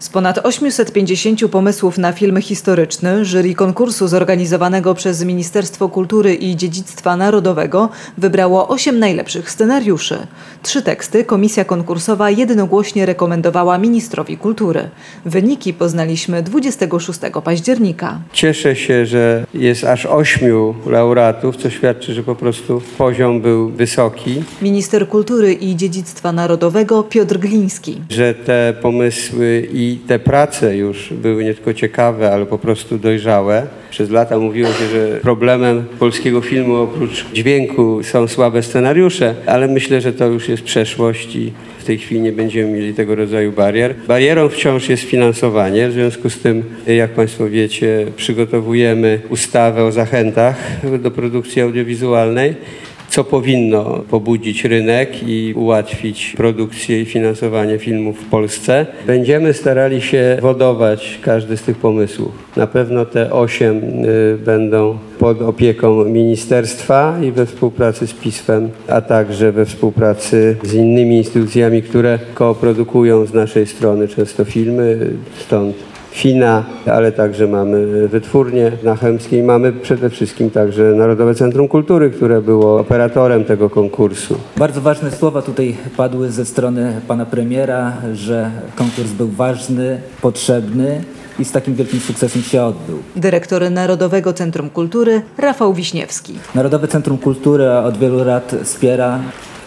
Z ponad 850 pomysłów na film historyczny jury konkursu zorganizowanego przez Ministerstwo Kultury i Dziedzictwa Narodowego wybrało 8 najlepszych scenariuszy. Trzy teksty komisja konkursowa jednogłośnie rekomendowała ministrowi kultury. Wyniki poznaliśmy 26 października. Cieszę się, że jest aż ośmiu laureatów, co świadczy, że po prostu poziom był wysoki, Minister Kultury i Dziedzictwa Narodowego Piotr Gliński. że te pomysły i te prace już były nie tylko ciekawe, ale po prostu dojrzałe. Przez lata mówiło się, że problemem polskiego filmu oprócz dźwięku są słabe scenariusze, ale myślę, że to już jest przeszłość i w tej chwili nie będziemy mieli tego rodzaju barier. Barierą wciąż jest finansowanie, w związku z tym, jak Państwo wiecie, przygotowujemy ustawę o zachętach do produkcji audiowizualnej co powinno pobudzić rynek i ułatwić produkcję i finansowanie filmów w Polsce. Będziemy starali się wodować każdy z tych pomysłów. Na pewno te osiem y, będą pod opieką ministerstwa i we współpracy z PISF-em, a także we współpracy z innymi instytucjami, które koprodukują z naszej strony często filmy, stąd Fina, ale także mamy wytwórnię na Chełmskiej. Mamy przede wszystkim także Narodowe Centrum Kultury, które było operatorem tego konkursu. Bardzo ważne słowa tutaj padły ze strony pana premiera, że konkurs był ważny, potrzebny i z takim wielkim sukcesem się odbył. Dyrektor Narodowego Centrum Kultury Rafał Wiśniewski. Narodowe Centrum Kultury od wielu lat wspiera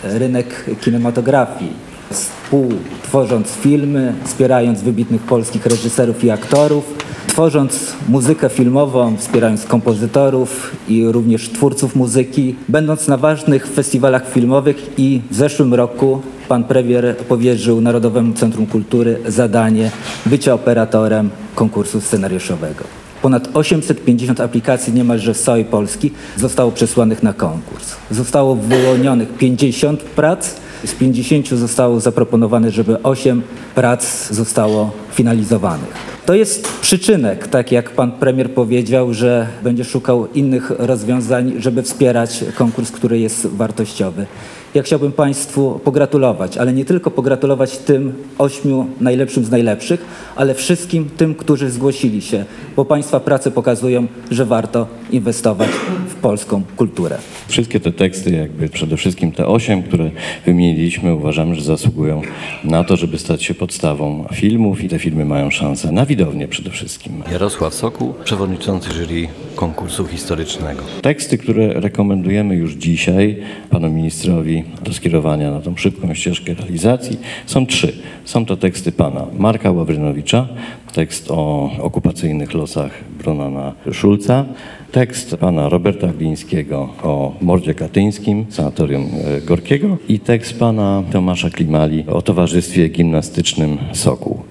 rynek kinematografii. Współtworząc filmy, wspierając wybitnych polskich reżyserów i aktorów, tworząc muzykę filmową, wspierając kompozytorów i również twórców muzyki, będąc na ważnych festiwalach filmowych i w zeszłym roku pan premier powierzył Narodowemu Centrum Kultury zadanie bycia operatorem konkursu scenariuszowego. Ponad 850 aplikacji niemalże z całej Polski zostało przesłanych na konkurs. Zostało wyłonionych 50 prac, z 50 zostało zaproponowane, żeby 8 prac zostało finalizowanych. To jest przyczynek, tak jak pan premier powiedział, że będzie szukał innych rozwiązań, żeby wspierać konkurs, który jest wartościowy. Ja chciałbym Państwu pogratulować, ale nie tylko pogratulować tym ośmiu najlepszym z najlepszych, ale wszystkim tym, którzy zgłosili się, bo Państwa prace pokazują, że warto inwestować w polską kulturę. Wszystkie te teksty, jakby przede wszystkim te osiem, które wymieniliśmy, uważamy, że zasługują na to, żeby stać się podstawą filmów i te filmy mają szansę na widownię przede wszystkim. Jarosław Sokół, przewodniczący jury konkursu historycznego. Teksty, które rekomendujemy już dzisiaj panu ministrowi do skierowania na tą szybką ścieżkę realizacji są trzy. Są to teksty pana Marka Ławrynowicza, tekst o okupacyjnych losach Brunana Szulca, tekst pana Roberta Glińskiego o mordzie katyńskim, sanatorium e, Gorkiego i tekst pana Tomasza Klimali o towarzystwie gimnastycznym Sokół.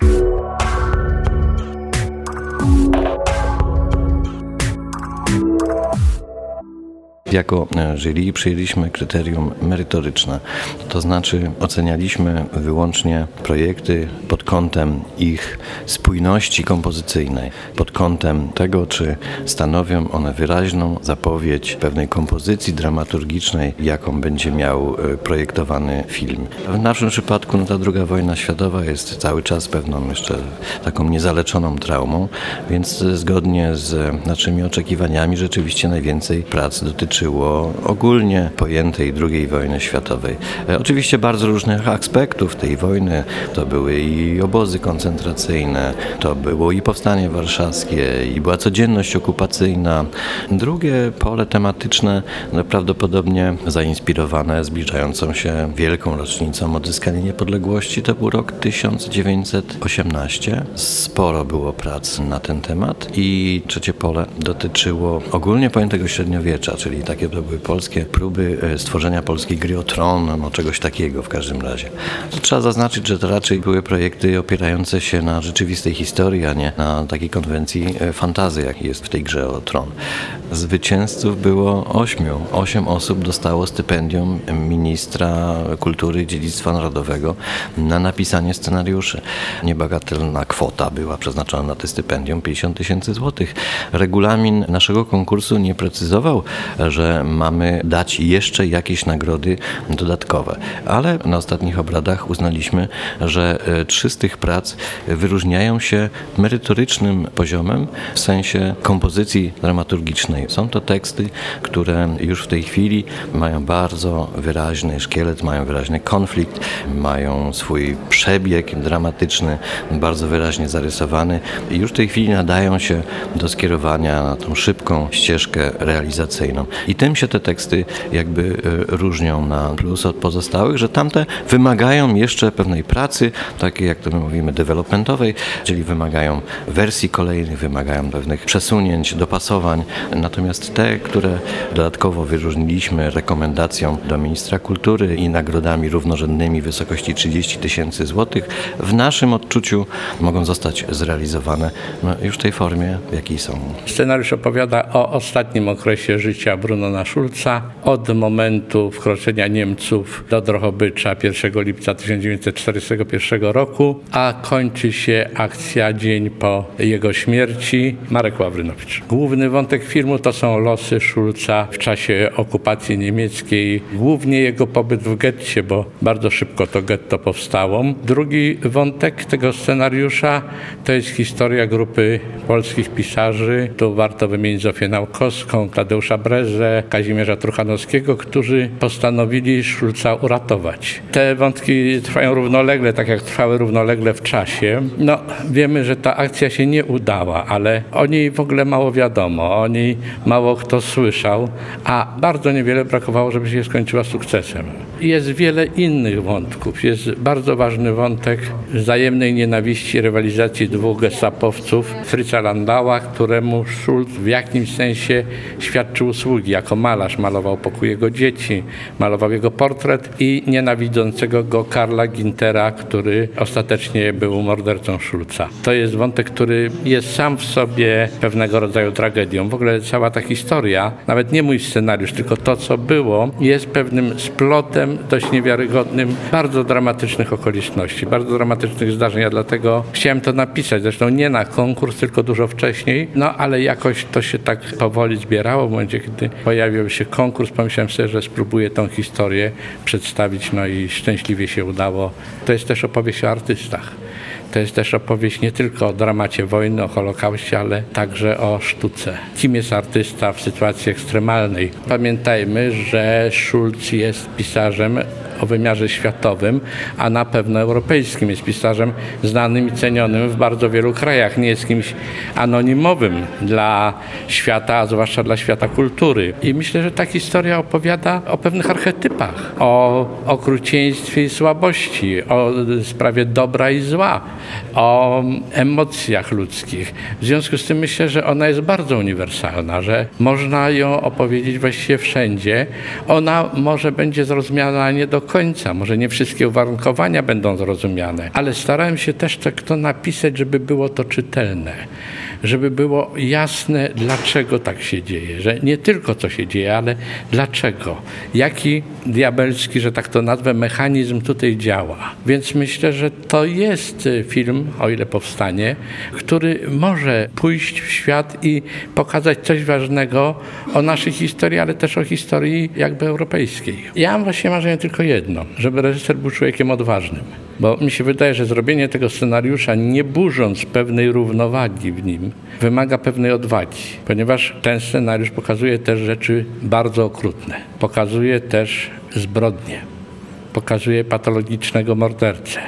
Jako e, jury przyjęliśmy kryterium merytoryczne, to znaczy ocenialiśmy wyłącznie projekty pod kątem ich spójności kompozycyjnej, pod kątem tego, czy stanowią one wyraźną zapowiedź pewnej kompozycji dramaturgicznej, jaką będzie miał e, projektowany film. W naszym przypadku no, ta druga wojna światowa jest cały czas pewną jeszcze taką niezaleczoną traumą, więc e, zgodnie z naszymi oczekiwaniami rzeczywiście najwięcej prac dotyczyło ogólnie pojętej II wojny światowej. E, Oczywiście bardzo różnych aspektów tej wojny. To były i obozy koncentracyjne, to było i powstanie warszawskie, i była codzienność okupacyjna. Drugie pole tematyczne no, prawdopodobnie zainspirowane zbliżającą się wielką rocznicą odzyskania niepodległości to był rok 1918. Sporo było prac na ten temat i trzecie pole dotyczyło ogólnie pojętego średniowiecza, czyli takie to były polskie próby e, stworzenia polskiej gry o tron, no czegoś takiego w każdym razie. Trzeba zaznaczyć, że to raczej były projekty opierające się na rzeczywistej historii, a nie na takiej konwencji e, fantazy, jak jest w tej grze o tron. Zwycięzców było ośmiu. Osiem osób dostało stypendium ministra kultury i dziedzictwa narodowego na napisanie scenariuszy. Niebagatelna kwota była przeznaczona na te stypendium 50 tysięcy złotych. Regulamin naszego konkursu nie precyzował, że mamy dać jeszcze jakieś nagrody dodatkowe, ale na ostatnich obradach uznaliśmy, że e, trzy z tych prac wyróżniają się merytorycznym poziomem w sensie kompozycji dramaturgicznej. Są to teksty, które już w tej chwili mają bardzo wyraźny szkielet, mają wyraźny konflikt, mają swój przebieg dramatyczny, bardzo wyraźnie zarysowany i już w tej chwili nadają się do skierowania na tą szybką ścieżkę realizacyjną. I tym się te teksty jakby e, różnią na plus od pozostałych, że tamte wymagają jeszcze pewnej pracy, takiej jak to my mówimy developmentowej, czyli wymagają wersji kolejnych, wymagają pewnych przesunięć, dopasowań. Natomiast te, które dodatkowo wyróżniliśmy rekomendacją do ministra kultury i nagrodami równorzędnymi w wysokości 30 tysięcy złotych, w naszym odczuciu mogą zostać zrealizowane no, już w tej formie, w jakiej są. Scenariusz opowiada o ostatnim okresie życia Brunona Schulza, od momentu wkroczenia Niemców do Drohobycza 1 lipca 1941 roku, a kończy się akcja dzień po jego śmierci. Marek Ławrynowicz. Główny wątek filmu to są losy Schulza w czasie okupacji niemieckiej, głównie jego pobyt w getcie, bo bardzo szybko to getto powstało. Drugi wątek tego scenariusza to jest historia grupy polskich pisarzy. Tu warto wymienić Zofię Naukowską, Tadeusza Brezę, Kazimierza Truchanowskiego, którzy postanowili Szulca uratować. Te wątki trwają równolegle, tak jak trwały równolegle w czasie. No, wiemy, że ta akcja się nie udała, ale o niej w ogóle mało wiadomo, o niej mało kto słyszał, a bardzo niewiele brakowało, żeby się skończyła sukcesem. Jest wiele innych wątków. Jest bardzo ważny wątek wzajemnej nienawiści, rywalizacji dwóch gestapowców, Fritza Landała, któremu Schulz w jakimś sensie świadczył usługi. Jako malarz malował pokój jego dzieci, malował jego portret i nienawidzącego go Karla Gintera, który ostatecznie był mordercą Schulza. To jest wątek, który jest sam w sobie pewnego rodzaju tragedią. W ogóle cała ta historia, nawet nie mój scenariusz, tylko to, co było, jest pewnym splotem dość niewiarygodnym, bardzo dramatycznych okoliczności, bardzo dramatycznych zdarzeń. Ja dlatego chciałem to napisać, zresztą nie na konkurs, tylko dużo wcześniej, no ale jakoś to się tak powoli zbierało. W momencie, kiedy pojawił się konkurs, pomyślałem sobie, że spróbuję tą historię przedstawić, no i szczęśliwie się udało. To jest też opowieść o artystach. To jest też opowieść nie tylko o dramacie wojny, o Holokauście, ale także o sztuce. Kim jest artysta w sytuacji ekstremalnej? Pamiętajmy, że Schulz jest pisarzem o wymiarze światowym, a na pewno europejskim. Jest pisarzem znanym i cenionym w bardzo wielu krajach. Nie jest kimś anonimowym dla świata, a zwłaszcza dla świata kultury. I myślę, że ta historia opowiada o pewnych archetypach, o okrucieństwie i słabości, o sprawie dobra i zła, o emocjach ludzkich. W związku z tym myślę, że ona jest bardzo uniwersalna, że można ją opowiedzieć właściwie wszędzie. Ona może będzie zrozumiana nie do końca, może nie wszystkie uwarunkowania będą zrozumiane, ale starałem się też tak to napisać, żeby było to czytelne, żeby było jasne, dlaczego tak się dzieje, że nie tylko co się dzieje, ale dlaczego, jaki diabelski, że tak to nazwę, mechanizm tutaj działa. Więc myślę, że to jest film, o ile powstanie, który może pójść w świat i pokazać coś ważnego o naszej historii, ale też o historii jakby europejskiej. Ja mam właśnie marzenie tylko jedno, żeby reżyser był człowiekiem odważnym. Bo mi się wydaje, że zrobienie tego scenariusza, nie burząc pewnej równowagi w nim, wymaga pewnej odwagi, ponieważ ten scenariusz pokazuje też rzeczy bardzo okrutne. Pokazuje też zbrodnie. Pokazuje patologicznego mordercę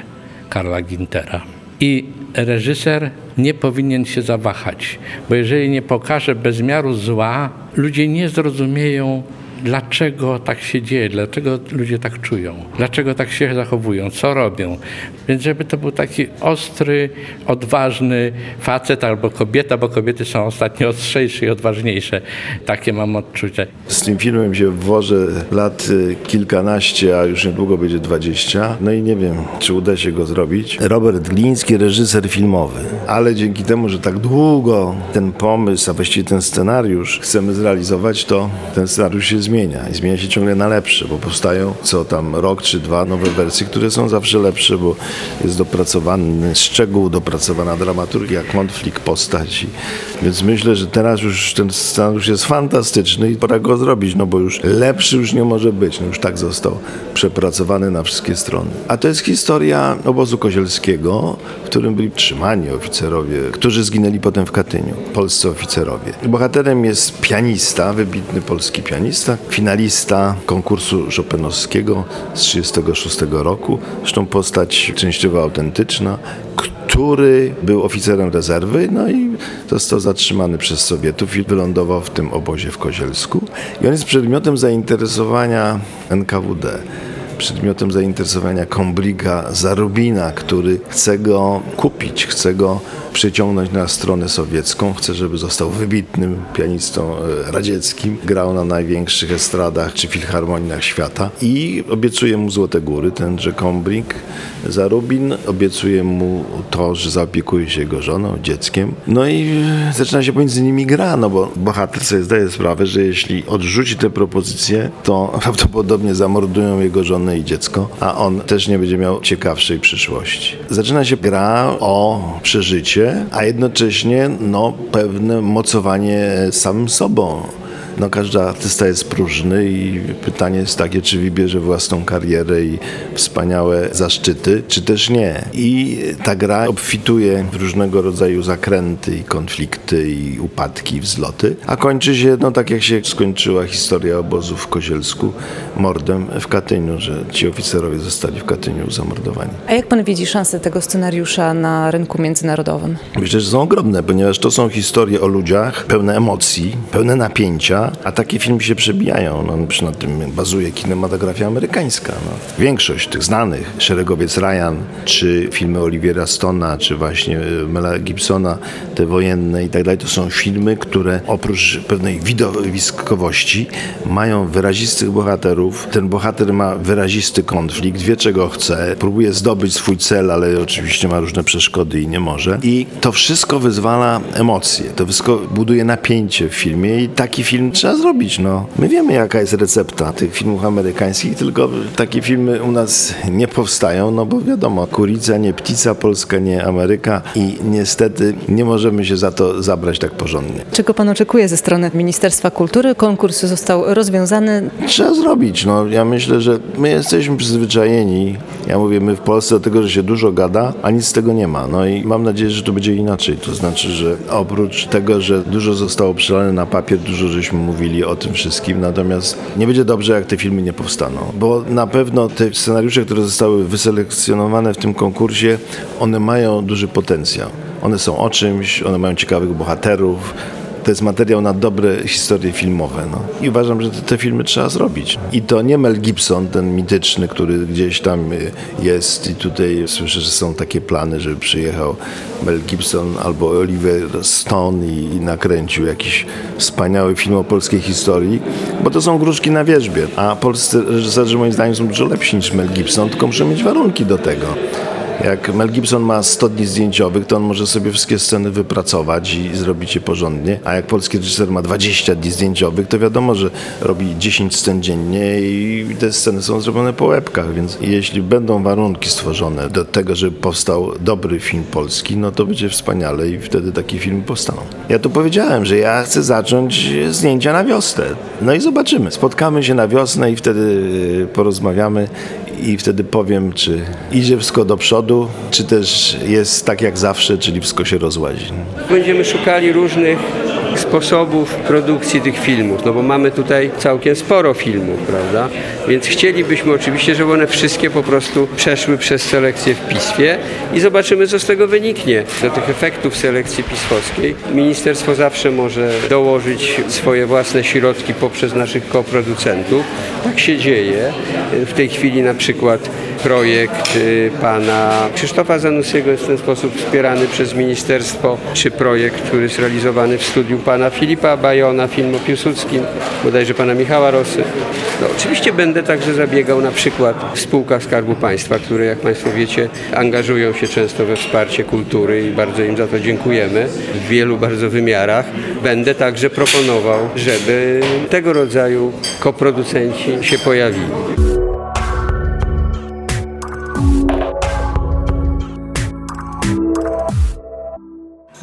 Karla Gintera. I reżyser nie powinien się zawahać, bo jeżeli nie pokaże bezmiaru zła, ludzie nie zrozumieją dlaczego tak się dzieje, dlaczego ludzie tak czują, dlaczego tak się zachowują, co robią. Więc żeby to był taki ostry, odważny facet albo kobieta, bo kobiety są ostatnio ostrzejsze i odważniejsze. Takie mam odczucie. Z tym filmem się włożę lat y, kilkanaście, a już niedługo będzie dwadzieścia. No i nie wiem, czy uda się go zrobić. Robert Gliński, reżyser filmowy. Ale dzięki temu, że tak długo ten pomysł, a właściwie ten scenariusz chcemy zrealizować, to ten scenariusz się zmienia. I zmienia się ciągle na lepsze, bo powstają co tam rok czy dwa nowe wersje, które są zawsze lepsze, bo jest dopracowany szczegół, dopracowana dramaturgia, konflikt, postaci. Więc myślę, że teraz już ten scenariusz jest fantastyczny i pora go zrobić, no bo już lepszy już nie może być. No już tak został przepracowany na wszystkie strony. A to jest historia obozu kozielskiego, w którym byli trzymani oficerowie, którzy zginęli potem w Katyniu, polscy oficerowie. Bohaterem jest pianista, wybitny polski pianista, finalista konkursu Chopinowskiego z 1936 roku. Zresztą postać częściowo autentyczna, który był oficerem rezerwy, no i został zatrzymany przez Sowietów i wylądował w tym obozie w Kozielsku. I on jest przedmiotem zainteresowania NKWD przedmiotem zainteresowania kombriga Zarubina, który chce go kupić, chce go przyciągnąć na stronę sowiecką, chce, żeby został wybitnym pianistą e, radzieckim, grał na największych estradach czy filharmoniach świata i obiecuje mu Złote Góry, tenże kombrik Zarubin, obiecuje mu to, że zaopiekuje się jego żoną, dzieckiem. No i e, zaczyna się pomiędzy nimi gra, no bo bohater sobie zdaje sprawę, że jeśli odrzuci tę propozycję, to prawdopodobnie zamordują jego żonę i dziecko, a on też nie będzie miał ciekawszej przyszłości. Zaczyna się gra o przeżycie, a jednocześnie no, pewne mocowanie samym sobą. No, każdy artysta jest próżny i pytanie jest takie, czy wybierze własną karierę i wspaniałe zaszczyty, czy też nie. I ta gra obfituje w różnego rodzaju zakręty i konflikty i upadki, i wzloty, a kończy się, no tak jak się skończyła historia obozu w Kozielsku, mordem w Katyniu, że ci oficerowie zostali w Katyniu zamordowani. A jak pan widzi szanse tego scenariusza na rynku międzynarodowym? Myślę, że są ogromne, ponieważ to są historie o ludziach, pełne emocji, pełne napięcia, a takie filmy się przebijają. No, na tym bazuje kinematografia amerykańska. No. Większość tych znanych, Szeregowiec Ryan, czy filmy Oliviera Stona, czy właśnie e, Mela Gibsona, te wojenne i tak dalej, to są filmy, które oprócz pewnej widowiskowości mają wyrazistych bohaterów. Ten bohater ma wyrazisty konflikt, wie czego chce, próbuje zdobyć swój cel, ale oczywiście ma różne przeszkody i nie może. I to wszystko wyzwala emocje, to wszystko buduje napięcie w filmie i taki film trzeba zrobić. No. My wiemy, jaka jest recepta tych filmów amerykańskich, tylko takie filmy u nas nie powstają, no bo wiadomo, Kurica nie Ptica, Polska nie Ameryka i niestety nie możemy się za to zabrać tak porządnie. Czego pan oczekuje ze strony Ministerstwa Kultury? Konkurs został rozwiązany. Trzeba zrobić. No, ja myślę, że my jesteśmy przyzwyczajeni, ja mówię my w Polsce, do tego, że się dużo gada, a nic z tego nie ma. No i mam nadzieję, że to będzie inaczej. To znaczy, że oprócz tego, że dużo zostało przelane na papier, dużo żeśmy mówili o tym wszystkim, natomiast nie będzie dobrze, jak te filmy nie powstaną. Bo na pewno te scenariusze, które zostały wyselekcjonowane w tym konkursie, one mają duży potencjał. One są o czymś, one mają ciekawych bohaterów, to jest materiał na dobre historie filmowe. No. I uważam, że te, te, filmy trzeba zrobić. I to nie Mel Gibson, ten mityczny, który gdzieś tam y, jest i tutaj słyszę, że są takie plany, żeby przyjechał Mel Gibson albo Oliver Stone i, i nakręcił jakiś wspaniały film o polskiej historii, bo to są gruszki na wierzbie. A polscy reżyserzy moim zdaniem są dużo lepsi niż Mel Gibson, tylko muszą mieć warunki do tego. Jak Mel Gibson ma 100 dni zdjęciowych, to on może sobie wszystkie sceny wypracować i zrobić je porządnie. A jak polski reżyser ma 20 dni zdjęciowych, to wiadomo, że robi 10 scen dziennie i te sceny są zrobione po łebkach, więc jeśli będą warunki stworzone do tego, żeby powstał dobry film polski, no to będzie wspaniale i wtedy takie filmy powstaną. Ja tu powiedziałem, że ja chcę zacząć zdjęcia na wiosnę. No i zobaczymy. Spotkamy się na wiosnę i wtedy porozmawiamy i wtedy powiem, czy idzie wszystko do przodu, czy też jest tak jak zawsze, czyli wszystko się rozłazi. Będziemy szukali różnych sposobów produkcji tych filmów, no bo mamy tutaj całkiem sporo filmów, prawda? Więc chcielibyśmy oczywiście, żeby one wszystkie po prostu przeszły przez selekcję w PISFie i zobaczymy, co z tego wyniknie. Do tych efektów selekcji pisfowskiej ministerstwo zawsze może dołożyć swoje własne środki poprzez naszych koproducentów. Tak się dzieje. W tej chwili na przykład projekt y, pana Krzysztofa Zanussiego jest w ten sposób wspierany przez ministerstwo, czy projekt, który jest realizowany w studiu pana Filipa Bajona, film o Piłsudskim, bodajże pana Michała Rosy. No, oczywiście będę także zabiegał na przykład w spółkach Skarbu Państwa, które jak Państwo wiecie angażują się często we wsparcie kultury i bardzo im za to dziękujemy w wielu bardzo wymiarach. Będę także proponował, żeby tego rodzaju koproducenci się pojawili.